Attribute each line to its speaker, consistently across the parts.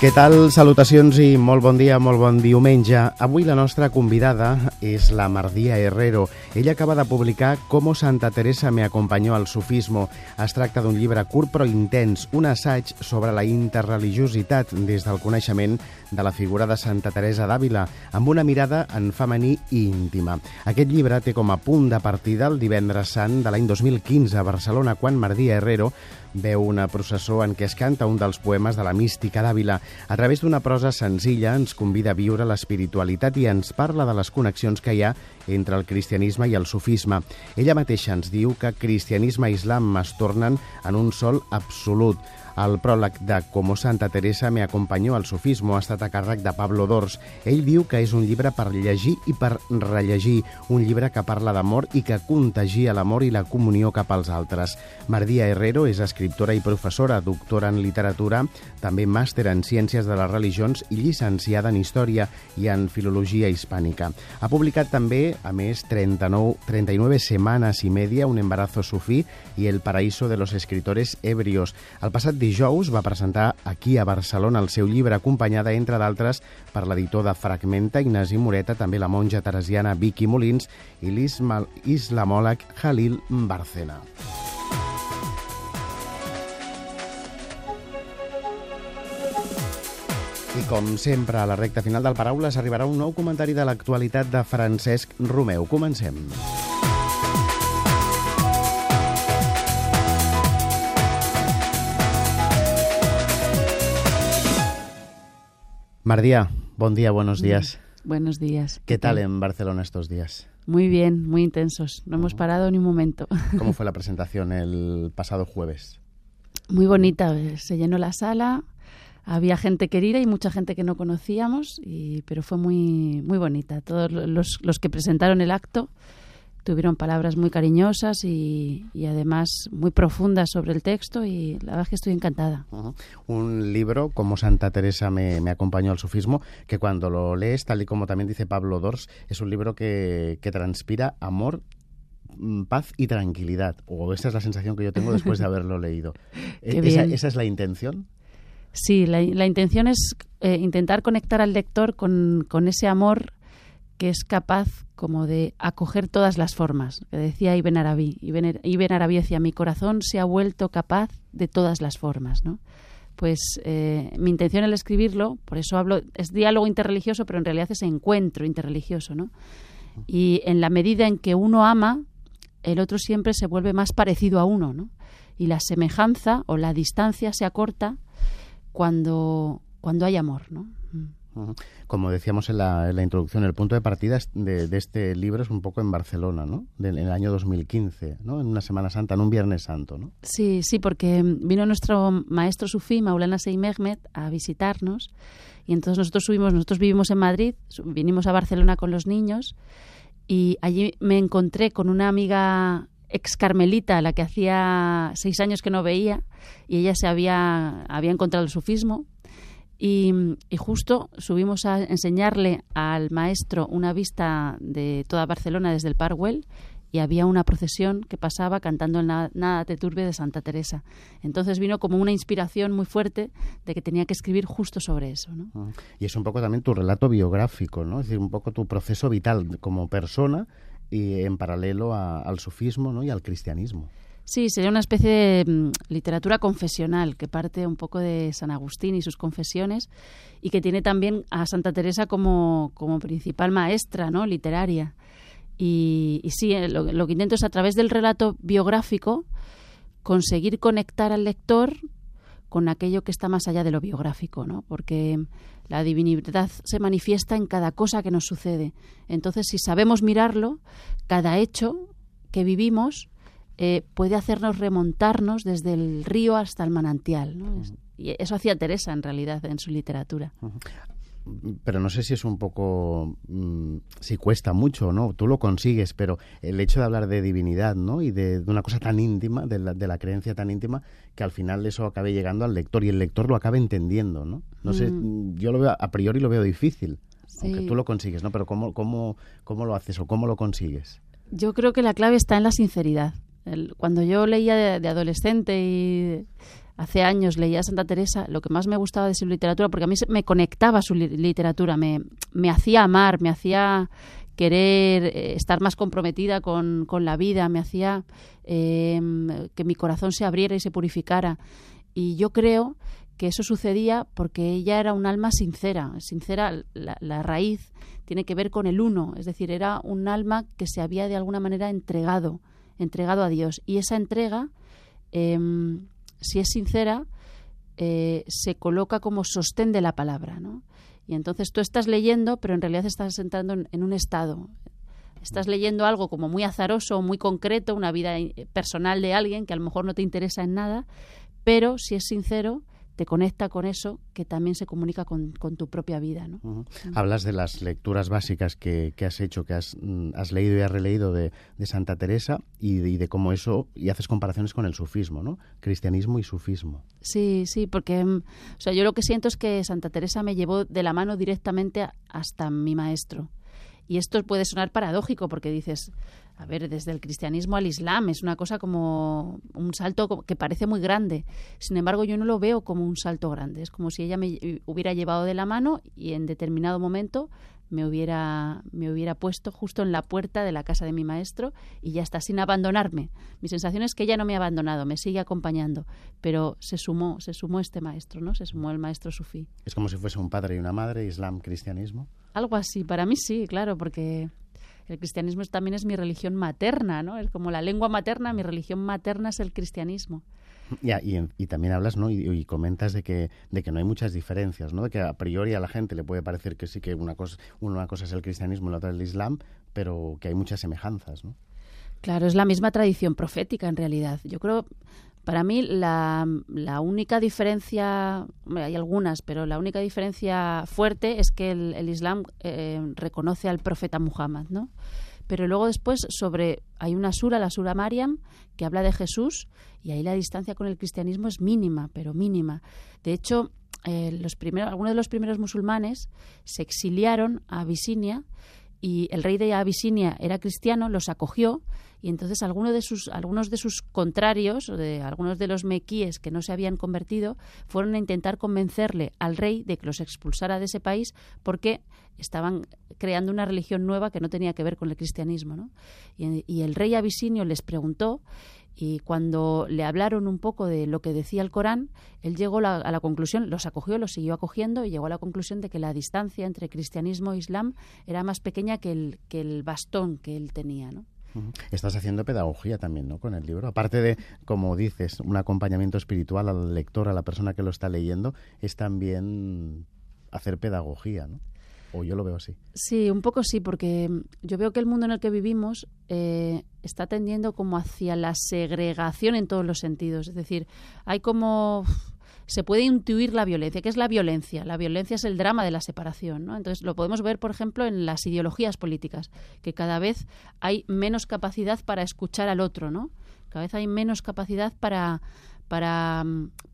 Speaker 1: Què tal? Salutacions i molt bon dia, molt bon diumenge. Avui la nostra convidada és la Mardia Herrero. Ella acaba de publicar Cómo Santa Teresa me acompañó al sufismo. Es tracta d'un llibre curt però intens, un assaig sobre la interreligiositat des del coneixement de la figura de Santa Teresa d'Àvila, amb una mirada en femení i íntima. Aquest llibre té com a punt de partida el divendres sant de l'any 2015 a Barcelona, quan Mardia Herrero veu una processó en què es canta un dels poemes de la mística d'Àvila. A través d'una prosa senzilla ens convida a viure l'espiritualitat i ens parla de les connexions que hi ha entre el cristianisme i el sufisme. Ella mateixa ens diu que cristianisme i islam es tornen en un sol absolut. El pròleg de Como Santa Teresa me acompanyó al sufismo ha estat a càrrec de Pablo Dors. Ell diu que és un llibre per llegir i per rellegir, un llibre que parla d'amor i que contagia l'amor i la comunió cap als altres. Mardia Herrero és escriptora i professora, doctora en literatura, també màster en ciències de les religions i llicenciada en història i en filologia hispànica. Ha publicat també, a més, 39, 39 setmanes i media, Un embarazo sufí i El paraíso de los escritores ebrios. El passat dijous va presentar aquí a Barcelona el seu llibre acompanyada, entre d'altres, per l'editor de Fragmenta, Ignasi Moreta, també la monja teresiana Vicky Molins i l'islamòleg Halil Barcena. I com sempre, a la recta final del Paraules arribarà un nou comentari de l'actualitat de Francesc Romeu. Comencem. Mardía, buen día, buenos días.
Speaker 2: Buenos días.
Speaker 1: ¿Qué tal en Barcelona estos días?
Speaker 2: Muy bien, muy intensos. No hemos parado ni un momento.
Speaker 1: ¿Cómo fue la presentación el pasado jueves?
Speaker 2: Muy bonita. Se llenó la sala. Había gente querida y mucha gente que no conocíamos, y, pero fue muy, muy bonita. Todos los, los que presentaron el acto tuvieron palabras muy cariñosas y, y, además muy profundas sobre el texto y la verdad es que estoy encantada.
Speaker 1: Uh -huh. Un libro como Santa Teresa me, me, acompañó al sufismo, que cuando lo lees, tal y como también dice Pablo Dors, es un libro que, que transpira amor mm, paz y tranquilidad, o esa es la sensación que yo tengo después de haberlo leído. ¿Esa, ¿Esa, es la intención?
Speaker 2: Sí, la, la intención es eh, intentar conectar al lector con, con ese amor que es capaz como de acoger todas las formas, que decía Ibn Arabi. Ibn, Ibn Arabi decía, mi corazón se ha vuelto capaz de todas las formas, ¿no? Pues eh, mi intención al escribirlo, por eso hablo, es diálogo interreligioso, pero en realidad es encuentro interreligioso, ¿no? Y en la medida en que uno ama, el otro siempre se vuelve más parecido a uno, ¿no? Y la semejanza o la distancia se acorta cuando, cuando hay amor, ¿no?
Speaker 1: Como decíamos en la, en la, introducción, el punto de partida de, este libro es un poco en Barcelona, ¿no? En el año 2015, ¿no? En una Semana Santa, en un Viernes Santo, ¿no?
Speaker 2: Sí, sí, porque vino nuestro maestro sufí, Maulana Sey Mehmet, a visitarnos y entonces nosotros subimos, nosotros vivimos en Madrid, vinimos a Barcelona con los niños y allí me encontré con una amiga ex carmelita, la que hacía seis años que no veía y ella se había, había encontrado el sufismo y, justo subimos a enseñarle al maestro una vista de toda Barcelona desde el Parwell y había una procesión que pasaba cantando el Nada te turbe de Santa Teresa. Entonces vino como una inspiración muy fuerte de que tenía que escribir justo sobre eso. ¿no?
Speaker 1: -huh. Y es un poco también tu relato biográfico, ¿no? es decir, un poco tu proceso vital como persona y en paralelo al sufismo ¿no? y al cristianismo.
Speaker 2: Sí, sería una especie de mm, literatura confesional que parte un poco de San Agustín y sus confesiones y que tiene también a Santa Teresa como, como principal maestra ¿no? literaria. Y, y sí, lo, lo, que intento es a través del relato biográfico conseguir conectar al lector con aquello que está más allá de lo biográfico, ¿no? Porque la divinidad se manifiesta en cada cosa que nos sucede. Entonces, si sabemos mirarlo, cada hecho que vivimos eh, puede hacernos remontarnos desde el río hasta el manantial. ¿no? -huh. Y eso hacía Teresa, en realidad, en su literatura.
Speaker 1: Uh -huh. pero no sé si es un poco, mm, si cuesta mucho, ¿no? Tú lo consigues, pero el hecho de hablar de divinidad, ¿no? Y de, una cosa tan íntima, de la, de la, creencia tan íntima, que al final eso acabe llegando al lector y el lector lo acabe entendiendo, ¿no? No sé, mm. yo lo veo, a priori lo veo difícil, aunque tú lo consigues, ¿no? Pero ¿cómo, cómo, ¿cómo lo haces o cómo lo consigues?
Speaker 2: Yo creo que la clave está en la sinceridad. Cuando yo leía de adolescente y hace años leía Santa Teresa, lo que más me gustaba de su literatura, porque a mí me conectaba su literatura, me, me hacía amar, me hacía querer eh, estar más comprometida con, con la vida, me hacía em, que mi corazón se abriera y se purificara. Y yo creo que eso sucedía porque ella era un alma sincera. Sincera, la, raíz tiene que ver con el uno, es decir, era un alma que se había de alguna manera entregado, entregado a Dios. Y esa entrega eh, si es sincera, eh, se coloca como sostén de la palabra, ¿no? Y entonces tú estás leyendo, pero en realidad estás entrando en, un estado. Estás leyendo algo como muy azaroso, muy concreto, una vida eh, personal de alguien que a lo mejor no te interesa en nada, pero si es sincero, te conecta con eso que también se comunica con, tu propia vida. ¿no?
Speaker 1: Hablas de las lecturas básicas que, has hecho, que has, mm, has, leído y has releído de, Santa Teresa y de, cómo eso, y haces comparaciones con el sufismo, ¿no? Cristianismo y sufismo.
Speaker 2: Sí, sí, porque mm, o sea, yo lo que siento es que Santa Teresa me llevó de la mano directamente hasta mi maestro. Y esto puede sonar paradójico porque dices, a ver, desde el cristianismo al islam es una cosa como un salto que parece muy grande. Sin embargo, yo no lo veo como un salto grande. Es como si ella me hubiera llevado de la mano y en determinado momento me hubiera, me hubiera puesto justo en la puerta de la casa de mi maestro y ya está, sin abandonarme. Mi sensación es que ella no me ha abandonado, me sigue acompañando, pero se sumó, se sumó este maestro, ¿no? Se sumó el maestro sufí.
Speaker 1: Es como si fuese un padre y una madre, islam, cristianismo.
Speaker 2: Algo así, para mí sí, claro, porque el cristianismo también es mi religión materna, ¿no? Es como la lengua materna, mi religión materna es el cristianismo.
Speaker 1: Ya, y, y, también hablas, ¿no? Y, comentas de que, de que no hay muchas diferencias, ¿no? De que a priori a la gente le puede parecer que sí que una cosa, una cosa es el cristianismo y la otra es el islam, pero que hay muchas semejanzas, ¿no?
Speaker 2: Claro, es la misma tradición profética en realidad. Yo creo, para mí, la, la única diferencia, hay algunas, pero la única diferencia fuerte es que el, Islam eh, reconoce al profeta Muhammad, ¿no? Pero luego después sobre hay una sura, la sura Mariam, que habla de Jesús y ahí la distancia con el cristianismo es mínima, pero mínima. De hecho, eh, los primeros, algunos de los primeros musulmanes se exiliaron a Abisinia y el rey de Abisinia era cristiano, los acogió y entonces algunos de sus, algunos de sus contrarios, de algunos de los mequíes que no se habían convertido, fueron a intentar convencerle al rey de que los expulsara de ese país porque estaban creando una religión nueva que no tenía que ver con el cristianismo. ¿no? Y, el rey abisinio les preguntó y cuando le hablaron un poco de lo que decía el Corán, él llegó a la conclusión, los acogió, los siguió acogiendo y llegó a la conclusión de que la distancia entre cristianismo e islam era más pequeña que el, que el bastón que él tenía. ¿no?
Speaker 1: Estás haciendo pedagogía también, ¿no? Con el libro. Aparte de, como dices, un acompañamiento espiritual al lector, a la persona que lo está leyendo, es también hacer pedagogía, ¿no? O yo lo veo así.
Speaker 2: Sí, un poco sí, porque yo veo que el mundo en el que vivimos eh, está tendiendo como hacia la segregación en todos los sentidos. Es decir, hay como se puede intuir la violencia. ¿Qué es la violencia? La violencia es el drama de la separación. ¿no? Entonces, lo podemos ver, por ejemplo, en las ideologías políticas, que cada vez hay menos capacidad para escuchar al otro, ¿no? Cada vez hay menos capacidad para, para,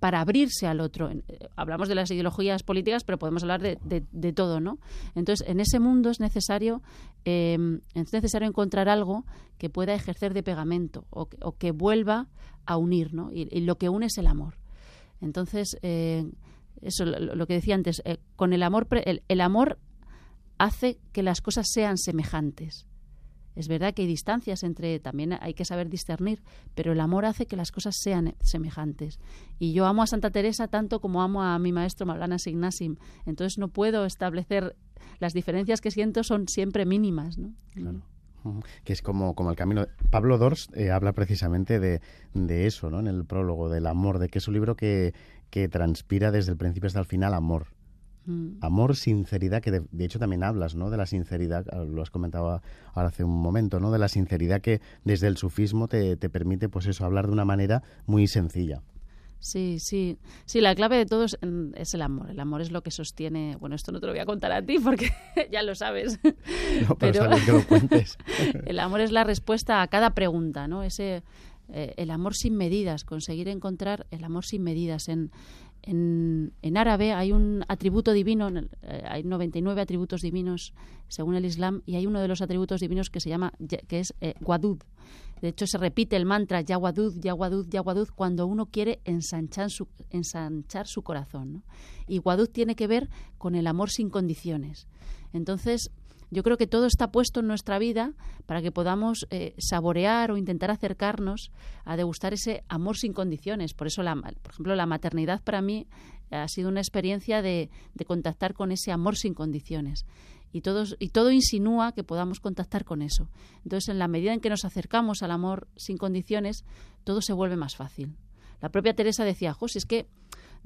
Speaker 2: para, abrirse al otro. Eh, hablamos de las ideologías políticas, pero podemos hablar de, de, todo, ¿no? Entonces, en ese mundo es necesario, eh, es necesario encontrar algo que pueda ejercer de pegamento o que, o que vuelva a unir, ¿no? y, lo que une es el amor. Entonces, eh, eso lo, que decía antes, eh, con el amor, el, amor hace que las cosas sean semejantes. Es verdad que hay distancias entre, también hay que saber discernir, pero el amor hace que las cosas sean semejantes. Y yo amo a Santa Teresa tanto como amo a mi maestro Maulana Signasim. Entonces no puedo establecer, las diferencias que siento son siempre mínimas. ¿no?
Speaker 1: Claro que es como, como el camino. Pablo Dors eh, habla precisamente de, de, eso, ¿no? En el prólogo, del amor, de que es un libro que, que transpira desde el principio hasta el final amor. Mm. Amor, sinceridad, que de, hecho también hablas, ¿no? De la sinceridad, ah, lo has comentado ahora hace un momento, ¿no? De la sinceridad que desde el sufismo te, te permite, pues eso, hablar de una manera muy sencilla.
Speaker 2: Sí, sí. Sí, la clave de todo es, es, el amor. El amor es lo que sostiene. Bueno, esto no te lo voy a contar a ti porque ya lo sabes.
Speaker 1: No, pero, que lo cuentes.
Speaker 2: el amor es la respuesta a cada pregunta, ¿no? Ese, eh, el amor sin medidas, conseguir encontrar el amor sin medidas. En, en, en árabe hay un atributo divino, eh, hay 99 atributos divinos según el Islam, y hay uno de los atributos divinos que se llama, que es eh, Wadud. De hecho, se repite el mantra Yawadud, Yawadud, Yawadud cuando uno quiere ensanchar su, ensanchar su corazón. Y Wadud tiene que ver con el amor sin condiciones. Entonces, yo creo que todo está puesto en nuestra vida para que podamos eh, saborear o intentar acercarnos a degustar ese amor sin condiciones. Por eso, la, por ejemplo, la maternidad para mí ha sido una experiencia de, de contactar con ese amor sin condiciones. Y, todos, y todo insinúa que podamos contactar con eso. Entonces, en la medida en que nos acercamos al amor sin condiciones, todo se vuelve más fácil. La propia Teresa decía, José, es que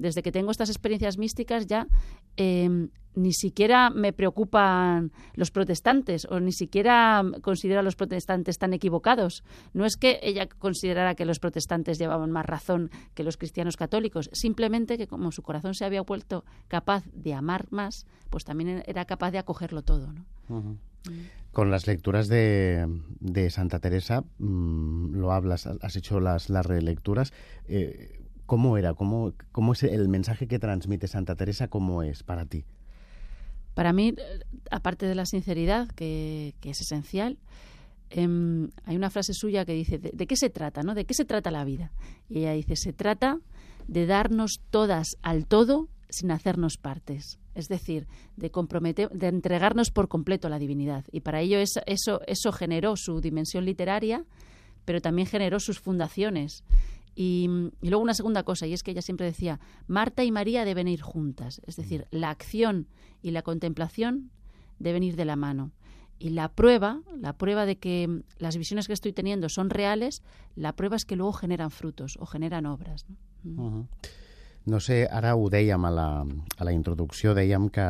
Speaker 2: desde que tengo estas experiencias místicas ya em, ni siquiera me preocupan los protestantes o ni siquiera considero a los protestantes tan equivocados. No es que ella considerara que los protestantes llevaban más razón que los cristianos católicos, simplemente que como su corazón se había vuelto capaz de amar más, pues también era capaz de acogerlo todo. ¿no?
Speaker 1: Con las lecturas de, de Santa Teresa, mmm, lo hablas, has hecho las, las relecturas. Eh, ¿Cómo era? ¿Cómo, ¿Cómo es el mensaje que transmite Santa Teresa? ¿Cómo es para ti?
Speaker 2: Para mí, aparte de la sinceridad, que, es esencial, eh, hay una frase suya que dice, ¿de, ¿de, qué se trata? ¿no? ¿De qué se trata la vida? Y ella dice, se trata de darnos todas al todo sin hacernos partes. Es decir, de, comprometer, de entregarnos por completo a la divinidad. Y para ello es, eso, eso generó su dimensión literaria, pero también generó sus fundaciones. Y, y, luego una segunda cosa, y es que ella siempre decía, Marta y María deben ir juntas, es decir, la acción y la contemplación deben ir de la mano. Y la prueba, la prueba de que las visiones que estoy teniendo son reales, la prueba es que luego generan frutos o generan obras.
Speaker 1: No, uh -huh. no sé, ara ho dèiem a la, a la introducció, dèiem que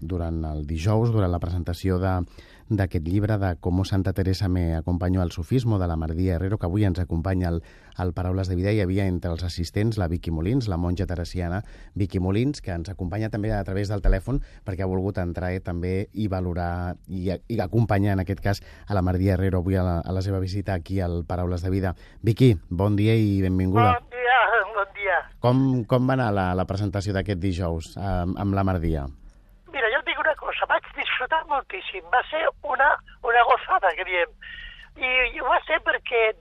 Speaker 1: durant el dijous, durant la presentació de, d'aquest llibre de Com Santa Teresa me acompanyó al sufismo de la Mardia Herrero, que avui ens acompanya al, al Paraules de Vida. Hi havia entre els assistents la Vicky Molins, la monja teresiana Vicky Molins, que ens acompanya també a través del telèfon perquè ha volgut entrar eh, també i valorar i, i acompanyar, en aquest cas, a la Mardia Herrero avui a la, a la seva visita aquí al Paraules de Vida. Vicky, bon dia i benvinguda.
Speaker 3: Bon dia, bon dia.
Speaker 1: Com, com va anar la, la presentació d'aquest dijous amb, amb la Mardia
Speaker 3: jo et dic una cosa, vaig disfrutar moltíssim, va ser una, una gozada, que diem, i, i ho va ser perquè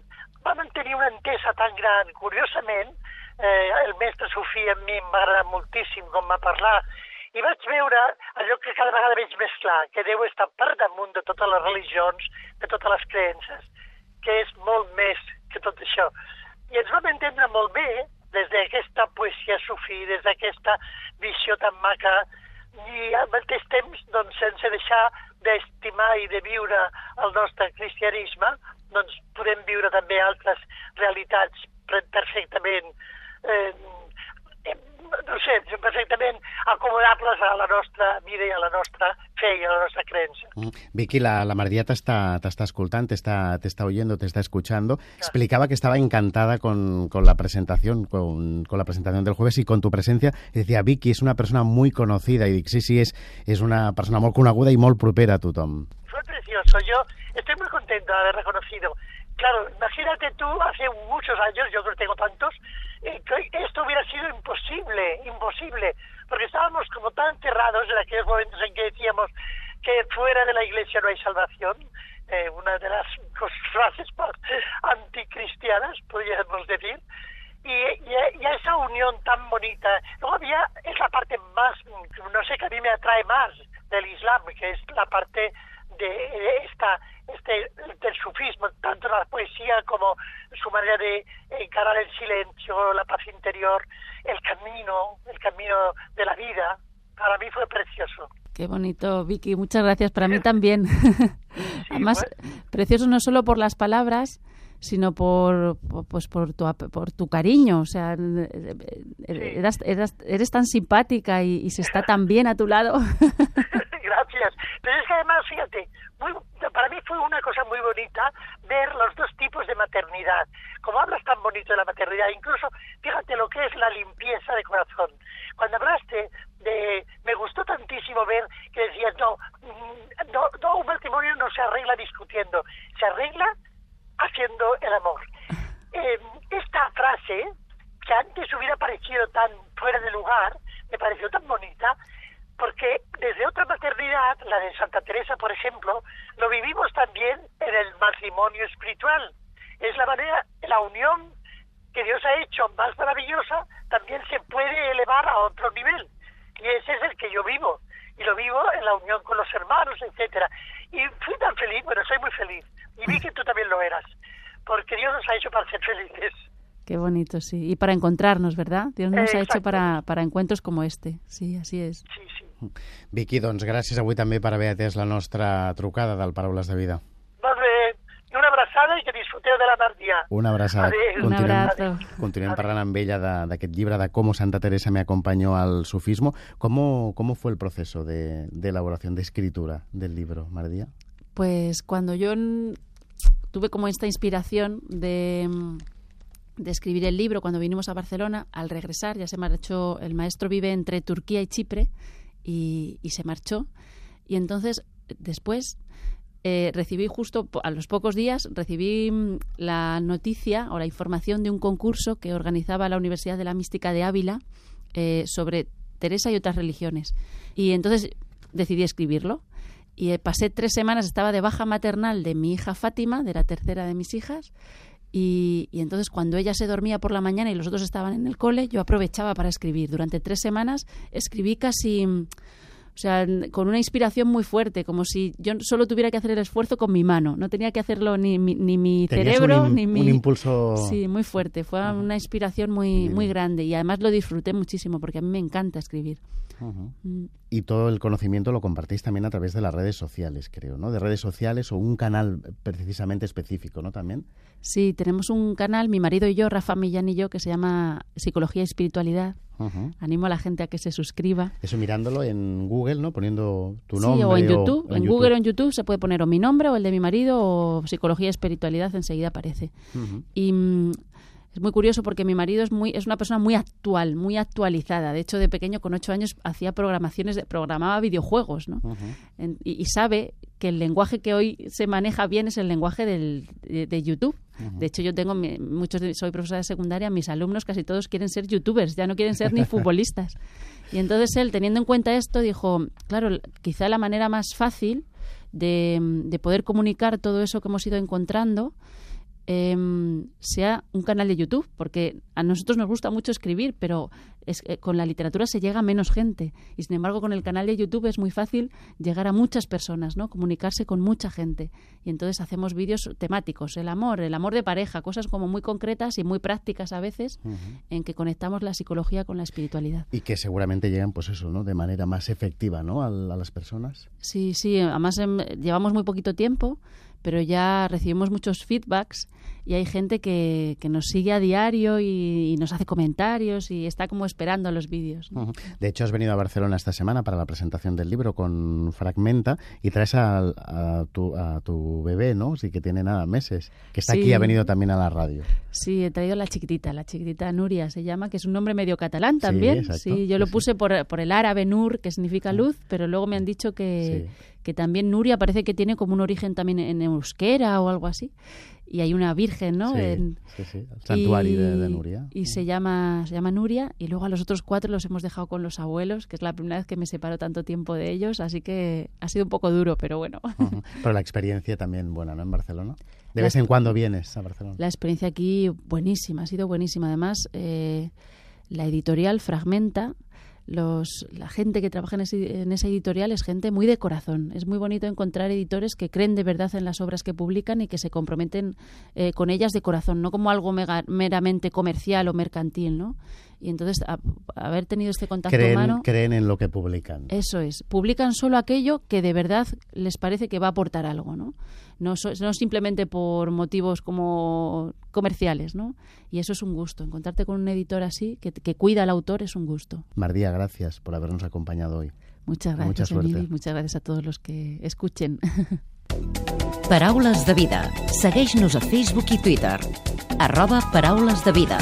Speaker 3: va mantenir una entesa tan gran, curiosament, eh, el mestre Sofí a mi em va agradar moltíssim com va parlar, i vaig veure allò que cada vegada veig més clar, que Déu està per damunt de totes les religions, de totes les creences, que és molt més que tot això. I ens vam entendre molt bé des d'aquesta poesia sufí, des d'aquesta visió tan maca i al mateix temps, doncs, sense deixar d'estimar i de viure el nostre cristianisme, doncs podem viure també altres realitats perfectament eh, sé, perfectament acomodables a la nostra vida i a la nostra fe y a la nuestra creencia.
Speaker 1: Mm. Vicky, la, la María te está, te está escuchando, te está, te está oyendo, te está escuchando. Claro. Explicaba que estaba encantada con, con la presentación, con, con, la presentación del jueves y con tu presencia. Y decía, Vicky es una persona muy conocida. Y sí, sí, es, es una persona muy coneguda y muy propera a tothom.
Speaker 3: Fue precioso. Yo estoy muy contento de haber reconocido. Claro, imagínate tú, hace muchos años, yo creo que tengo tantos, eh, que esto hubiera sido imposible, imposible, porque estábamos como tan cerrados en aquellos momentos en que decíamos que fuera de la iglesia no hay salvación, eh, una de las frases más anticristianas, podríamos decir, y, y, y, a esa unión tan bonita. Luego había, es la parte más, no sé, que a mí me atrae más del Islam, que es la parte de, esta este, del sufismo, tanto la poesía como su manera de encarar el silencio, la paz interior, el camino, el camino de la vida. Para mí fue precioso.
Speaker 2: Qué bonito, Vicky. Muchas gracias. Para mí también. Sí, Además, precioso no solo por las palabras, sino por pues por tu por tu cariño o sea eras, eras, eres tan simpática y, y, se está tan bien a tu lado
Speaker 3: pero es que además fíjate muy, para para mí fue una cosa muy bonita ver los dos tipos de maternidad. Como hablas tan bonito de la maternidad, incluso fíjate lo que es la limpieza de corazón. Cuando hablaste de, me gustó tantísimo ver que decías, no, mm, no, no, un matrimonio no se arregla discutiendo, se arregla haciendo el amor. Eh, esta frase, que antes hubiera parecido tan fuera de lugar, me pareció tan bonita, porque desde otra maternidad, la de Santa Teresa, por ejemplo, lo vivimos también en el matrimonio espiritual. Es la manera, la unión que Dios ha hecho más maravillosa, también se puede elevar a otro nivel. Y ese es el que yo vivo. Y lo vivo en la unión con los hermanos, etcétera. Y fui tan feliz, bueno, soy muy feliz. Y vi que tú también lo eras. Porque Dios nos ha hecho para ser felices.
Speaker 2: Qué bonito, sí. Y para encontrarnos, ¿verdad? Dios nos ha hecho para, para encuentros como este. Sí, así es.
Speaker 3: Sí, sí.
Speaker 1: Vicky, doncs gràcies avui també per haver atès la nostra trucada del Paraules de Vida.
Speaker 3: Molt bé. Una abraçada i que disfruteu de la Mardia.
Speaker 1: Una abraçada.
Speaker 3: Adéu.
Speaker 2: Un
Speaker 1: Continuem,
Speaker 2: abrazo.
Speaker 1: continuem parlant amb ella de- d'aquest llibre de cómo Santa Teresa me acompañó al sufismo. ¿Cómo, cómo fue el proceso de, de elaboración, de escritura del libro, Mardía?
Speaker 2: Pues cuando yo tuve como esta inspiración de, mm, de escribir el libro, cuando vinimos a Barcelona, al regresar, ya se marchó, el maestro vive entre Turquía y Chipre y, se marchó. Y entonces, después, eh, recibí justo a los pocos días, recibí mm, la noticia o la información de un concurso que organizaba la Universidad de la Mística de Ávila eh, sobre Teresa y otras religiones. Y entonces decidí escribirlo. Y eh, pasé tres semanas, estaba de baja maternal de mi hija Fátima, de la tercera de mis hijas. Y, y entonces cuando ella se dormía por la mañana y los otros estaban en el cole, yo aprovechaba para escribir. Durante tres semanas escribí casi, o sea, con una inspiración muy fuerte, como si yo solo tuviera que hacer el esfuerzo con mi mano. No tenía que hacerlo ni mi, ni mi cerebro,
Speaker 1: un,
Speaker 2: ni mi...
Speaker 1: un impulso...
Speaker 2: Sí, muy fuerte. Fue una inspiración muy, muy grande y además lo disfruté muchísimo porque a mí me encanta escribir. Mm.
Speaker 1: Y todo el conocimiento lo compartís también a través de las redes sociales, creo, ¿no? De redes sociales o un canal precisamente específico, ¿no? También.
Speaker 2: Sí, tenemos un canal, mi marido y yo, Rafa Millán y yo, que se llama Psicología y Espiritualidad. Animo a la gente a que se suscriba.
Speaker 1: Eso mirándolo en Google, ¿no? Poniendo tu
Speaker 2: sí,
Speaker 1: nombre.
Speaker 2: o en YouTube.
Speaker 1: o
Speaker 2: en Google o en YouTube se puede poner o mi nombre o el de mi marido o Psicología y Espiritualidad, enseguida aparece. Y mm, es muy curioso porque mi marido es muy es una persona muy actual, muy actualizada. De hecho, de pequeño, con ocho años, hacía programaciones, de, programaba videojuegos, ¿no? En- y, y sabe que el lenguaje que hoy se maneja bien es el lenguaje del, de, de YouTube. De hecho, yo tengo mi- muchos, de- soy profesora de secundaria, mis alumnos casi todos quieren ser youtubers, ya no quieren ser ni futbolistas. Y entonces él, teniendo en cuenta esto, dijo, claro, quizá la manera más fácil de, de poder comunicar todo eso que hemos ido encontrando em, sea un canal de YouTube, porque a nosotros nos gusta mucho escribir, pero es, con la literatura se llega a menos gente. Y sin embargo, con el canal de YouTube es muy fácil llegar a muchas personas, ¿no? Comunicarse con mucha gente. Y entonces hacemos vídeos temáticos, el amor, el amor de pareja, cosas como muy concretas y muy prácticas a veces, en que conectamos la psicología con la espiritualidad.
Speaker 1: Y que seguramente llegan, pues eso, ¿no? De manera más efectiva, ¿no? Al- a las personas.
Speaker 2: Sí, sí, además em, llevamos muy poquito tiempo, pero ya recibimos muchos feedbacks y hay gente que, que nos sigue a diario y, y nos hace comentarios y está como esperando los vídeos.
Speaker 1: De hecho, has venido a Barcelona esta semana para la presentación del libro con Fragmenta y traes al- a, tu, a tu bebé, ¿no? Sí, que tiene nada, meses. Que está
Speaker 2: Sí.
Speaker 1: aquí, ha venido también a la radio.
Speaker 2: Sí, he traído a la chiquitita, la chiquitita Nuria se llama, que es un nombre medio catalán también. Sí, yo lo puse por, por el árabe Nur, que significa luz, pero luego me han dicho que, que también Nuria parece que tiene como un origen también en euskera o algo así. Y hay una virgen, ¿no?
Speaker 1: Sí,
Speaker 2: En-
Speaker 1: sí, sí, el santuario de, de Nuria.
Speaker 2: Y se llama, se llama Nuria. Y luego a los otros cuatro los hemos dejado con los abuelos, que es la primera vez que me separo tanto tiempo de ellos. Así que ha sido un poco duro, pero bueno.
Speaker 1: Ujú. Pero la experiencia también buena, ¿no? En Barcelona. De
Speaker 2: La
Speaker 1: vez en cuando vienes a Barcelona.
Speaker 2: La experiencia aquí buenísima, ha sido buenísima. Además, eh, la editorial Fragmenta, los, la gente que trabaja en, ese- en esa editorial es gente muy de corazón. Es muy bonito encontrar editores que creen de verdad en las obras que publican y que se comprometen eh, con ellas de corazón, no como algo meramente comercial o mercantil, ¿no? Y entonces, a- haber tenido este contacto
Speaker 1: Creen,
Speaker 2: humano...
Speaker 1: creen en lo que publican.
Speaker 2: Eso es. Publican solo aquello que de verdad les parece que va a aportar algo, ¿no? No, so- no simplemente por motivos como comerciales, ¿no? Y eso es un gusto. Encontrarte con un editor así, que, que cuida al autor, es un gusto.
Speaker 1: Mardía, gracias por habernos acompañado hoy.
Speaker 2: Muchas gracias, Emili. Muchas gracias a todos los que escuchen.
Speaker 4: Paraules de vida. Segueix-nos a Facebook i Twitter. Arroba Paraules de vida.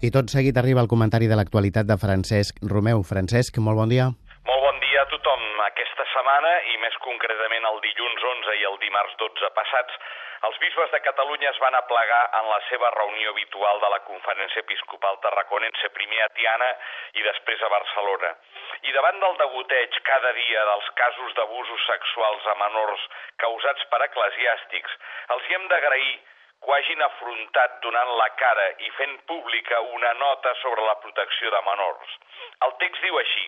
Speaker 1: I tot seguit arriba el comentari de l'actualitat de Francesc Romeu. Francesc, molt bon dia.
Speaker 5: Molt bon dia a tothom. Aquesta setmana, i més concretament el dilluns 11 i el dimarts 12 passats, els bisbes de Catalunya es van aplegar en la seva reunió habitual de la Conferència Episcopal Tarraconense, primer a Tiana i després a Barcelona. I davant del degoteig cada dia dels casos d'abusos sexuals a menors causats per eclesiàstics, els hi hem d'agrair ho hagin afrontat donant la cara i fent pública una nota sobre la protecció de menors. El text diu així.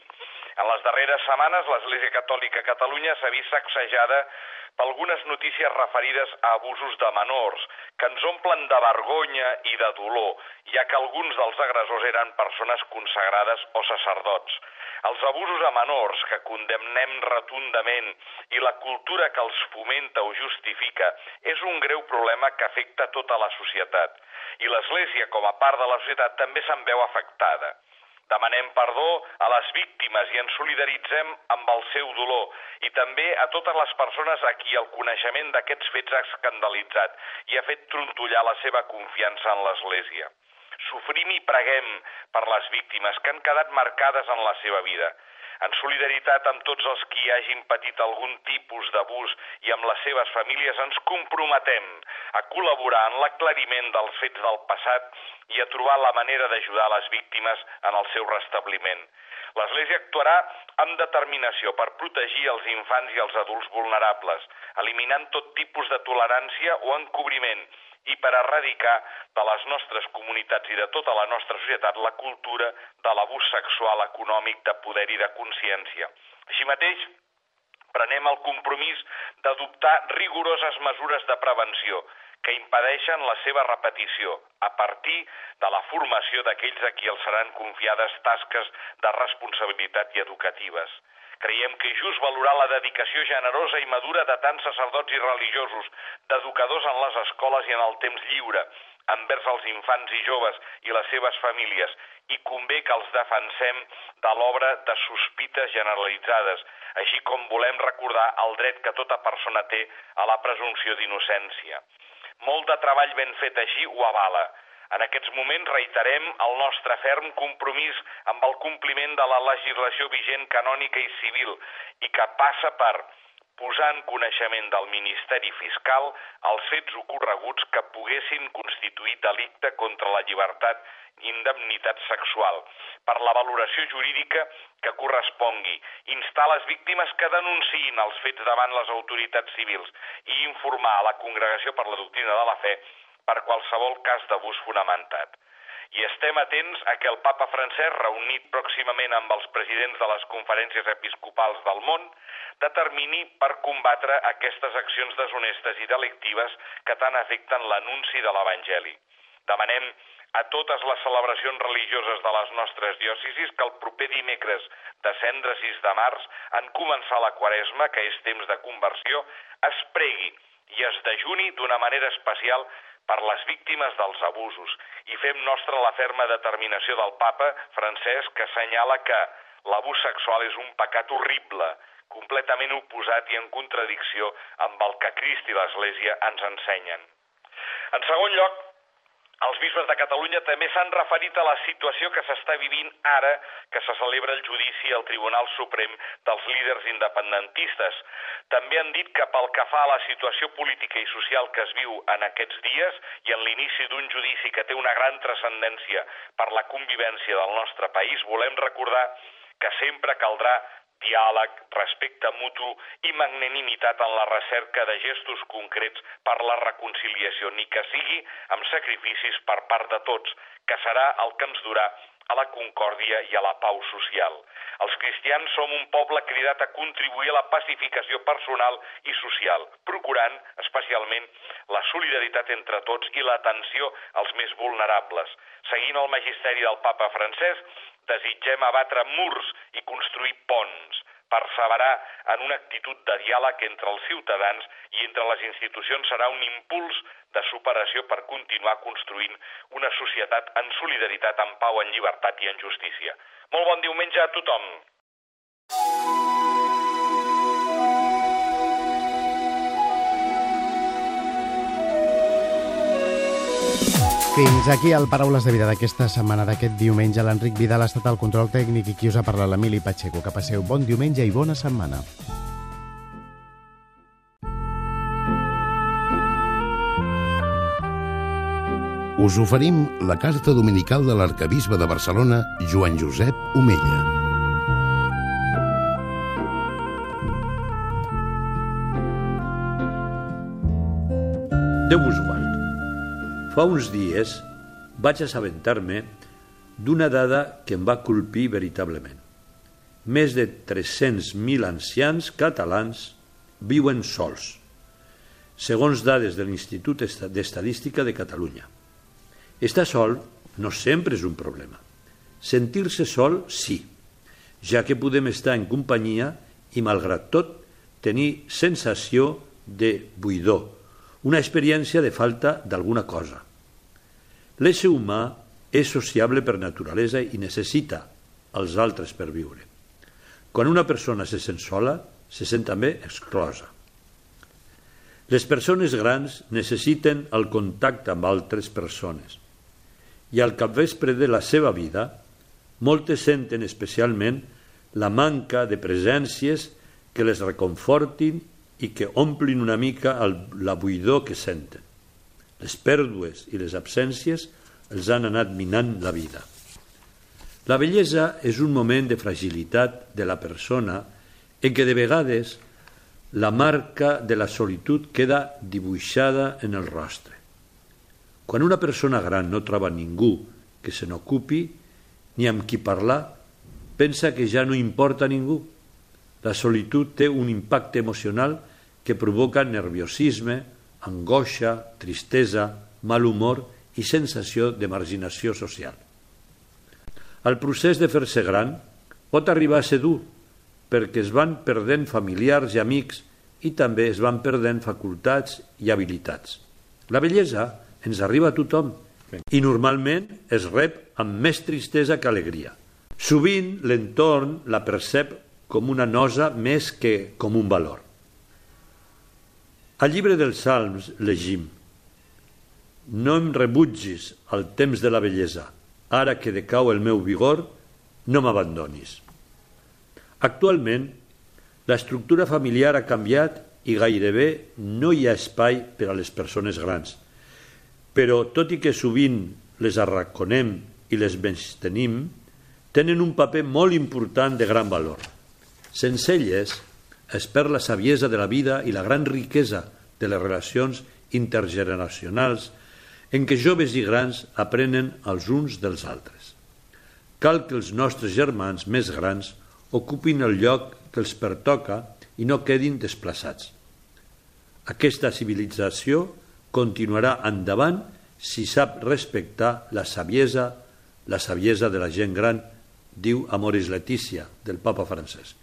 Speaker 5: En les darreres setmanes, l'Església Catòlica a Catalunya s'ha vist sacsejada per algunes notícies referides a abusos de menors, que ens omplen de vergonya i de dolor, ja que alguns dels agressors eren persones consagrades o sacerdots. Els abusos a menors que condemnem rotundament i la cultura que els fomenta o justifica és un greu problema que afecta tota la societat. I l'Església, com a part de la societat, també se'n veu afectada. Demanem perdó a les víctimes i ens solidaritzem amb el seu dolor i també a totes les persones a qui el coneixement d'aquests fets ha escandalitzat i ha fet trontollar la seva confiança en l'Església. Sofrim i preguem per les víctimes que han quedat marcades en la seva vida. En solidaritat amb tots els qui hagin patit algun tipus d'abús i amb les seves famílies ens comprometem a col·laborar en l'aclariment dels fets del passat i a trobar la manera d'ajudar les víctimes en el seu restabliment. L'Església actuarà amb determinació per protegir els infants i els adults vulnerables, eliminant tot tipus de tolerància o encobriment i per erradicar de les nostres comunitats i de tota la nostra societat la cultura de l'abús sexual, econòmic, de poder i de consciència. Així mateix, prenem el compromís d'adoptar rigoroses mesures de prevenció que impedeixen la seva repetició a partir de la formació d'aquells a qui els seran confiades tasques de responsabilitat i educatives. Creiem que és just valorar la dedicació generosa i madura de tants sacerdots i religiosos, d'educadors en les escoles i en el temps lliure, envers els infants i joves i les seves famílies, i convé que els defensem de l'obra de sospites generalitzades, així com volem recordar el dret que tota persona té a la presumpció d'innocència. Molt de treball ben fet així ho avala, en aquests moments reiterem el nostre ferm compromís amb el compliment de la legislació vigent canònica i civil i que passa per posar en coneixement del Ministeri Fiscal els fets ocorreguts que poguessin constituir delicte contra la llibertat i indemnitat sexual, per la valoració jurídica que correspongui, instar les víctimes que denunciïn els fets davant les autoritats civils i informar a la Congregació per la Doctrina de la Fe per qualsevol cas d'abús fonamentat. I estem atents a que el papa francès, reunit pròximament amb els presidents de les conferències episcopals del món, determini per combatre aquestes accions deshonestes i delictives que tant afecten l'anunci de l'Evangeli. Demanem a totes les celebracions religioses de les nostres diòcesis que el proper dimecres de cendre 6 de març, en començar la quaresma, que és temps de conversió, es pregui i es dejuni d'una manera especial per les víctimes dels abusos i fem nostra la ferma determinació del papa francès que assenyala que l'abús sexual és un pecat horrible, completament oposat i en contradicció amb el que Crist i l'Església ens ensenyen. En segon lloc, els bisbes de Catalunya també s'han referit a la situació que s'està vivint ara que se celebra el judici al Tribunal Suprem dels líders independentistes. També han dit que pel que fa a la situació política i social que es viu en aquests dies i en l'inici d'un judici que té una gran transcendència per la convivència del nostre país, volem recordar que sempre caldrà diàleg, respecte mutu i magnanimitat en la recerca de gestos concrets per la reconciliació, ni que sigui amb sacrificis per part de tots, que serà el que ens durà a la concòrdia i a la pau social. Els cristians som un poble cridat a contribuir a la pacificació personal i social, procurant especialment la solidaritat entre tots i l'atenció als més vulnerables. Seguint el magisteri del papa francès, desitgem abatre murs i construir ponts. Perseverar en una actitud de diàleg entre els ciutadans i entre les institucions serà un impuls de superació per continuar construint una societat en solidaritat, en pau, en llibertat i en justícia. Molt bon diumenge a tothom!
Speaker 1: Fins aquí el Paraules de Vida d'aquesta setmana, d'aquest diumenge. L'Enric Vidal ha estat al control tècnic i qui us ha parlat l'Emili Pacheco. Que passeu bon diumenge i bona setmana.
Speaker 6: Us oferim la carta dominical de l'arcabisbe de Barcelona, Joan Josep Omella.
Speaker 7: Déu vos guard. Fa uns dies vaig assabentar-me d'una dada que em va colpir veritablement. Més de 300.000 ancians catalans viuen sols, segons dades de l'Institut d'Estadística de Catalunya. Estar sol no sempre és un problema. Sentir-se sol, sí, ja que podem estar en companyia i, malgrat tot, tenir sensació de buidor, una experiència de falta d'alguna cosa. L'ésser humà és sociable per naturalesa i necessita els altres per viure. Quan una persona se sent sola, se sent també exclosa. Les persones grans necessiten el contacte amb altres persones i al capvespre de la seva vida moltes senten especialment la manca de presències que les reconfortin i que omplin una mica el, la buidor que senten. Les pèrdues i les absències els han anat minant la vida. La bellesa és un moment de fragilitat de la persona en què de vegades la marca de la solitud queda dibuixada en el rostre. Quan una persona gran no troba ningú que se n'ocupi ni amb qui parlar, pensa que ja no importa ningú. La solitud té un impacte emocional que provoca nerviosisme, angoixa, tristesa, mal humor i sensació de marginació social. El procés de fer-se gran pot arribar a ser dur perquè es van perdent familiars i amics i també es van perdent facultats i habilitats. La bellesa ens arriba a tothom i normalment es rep amb més tristesa que alegria. Sovint l'entorn la percep com una nosa més que com un valor. Al llibre dels Salms llegim No em rebutgis al temps de la bellesa, ara que decau el meu vigor, no m'abandonis. Actualment, l'estructura familiar ha canviat i gairebé no hi ha espai per a les persones grans. Però, tot i que sovint les arraconem i les tenim, tenen un paper molt important de gran valor. Sense elles, es perd la saviesa de la vida i la gran riquesa de les relacions intergeneracionals en què joves i grans aprenen els uns dels altres. Cal que els nostres germans més grans ocupin el lloc que els pertoca i no quedin desplaçats. Aquesta civilització continuarà endavant si sap respectar la saviesa, la saviesa de la gent gran, diu Amoris Letícia, del papa Francesc.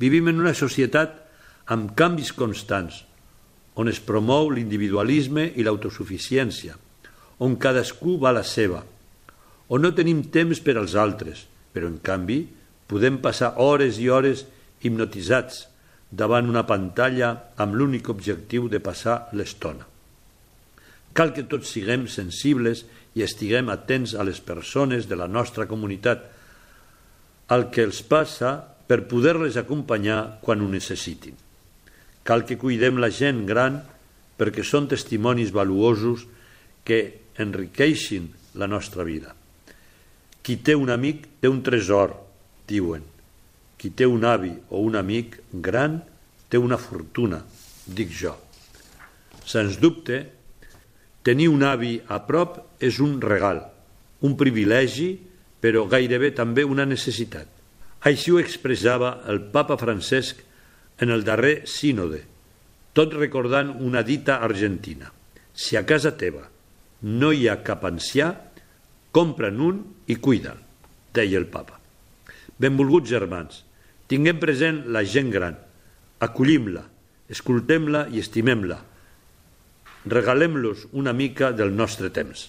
Speaker 7: Vivim en una societat amb canvis constants, on es promou l'individualisme i l'autosuficiència, on cadascú va a la seva, on no tenim temps per als altres, però en canvi podem passar hores i hores hipnotitzats davant una pantalla amb l'únic objectiu de passar l'estona. Cal que tots siguem sensibles i estiguem atents a les persones de la nostra comunitat, al que els passa per poder-les acompanyar quan ho necessitin. Cal que cuidem la gent gran perquè són testimonis valuosos que enriqueixin la nostra vida. Qui té un amic té un tresor, diuen. Qui té un avi o un amic gran té una fortuna, dic jo. Sens dubte, tenir un avi a prop és un regal, un privilegi, però gairebé també una necessitat. Així ho expressava el papa Francesc en el darrer sínode, tot recordant una dita argentina. Si a casa teva no hi ha cap ancià, compra'n un i cuida'l, deia el papa. Benvolguts germans, Tinguem present la gent gran, acollim-la, escoltem-la i estimem-la. Regalem-los una mica del nostre temps.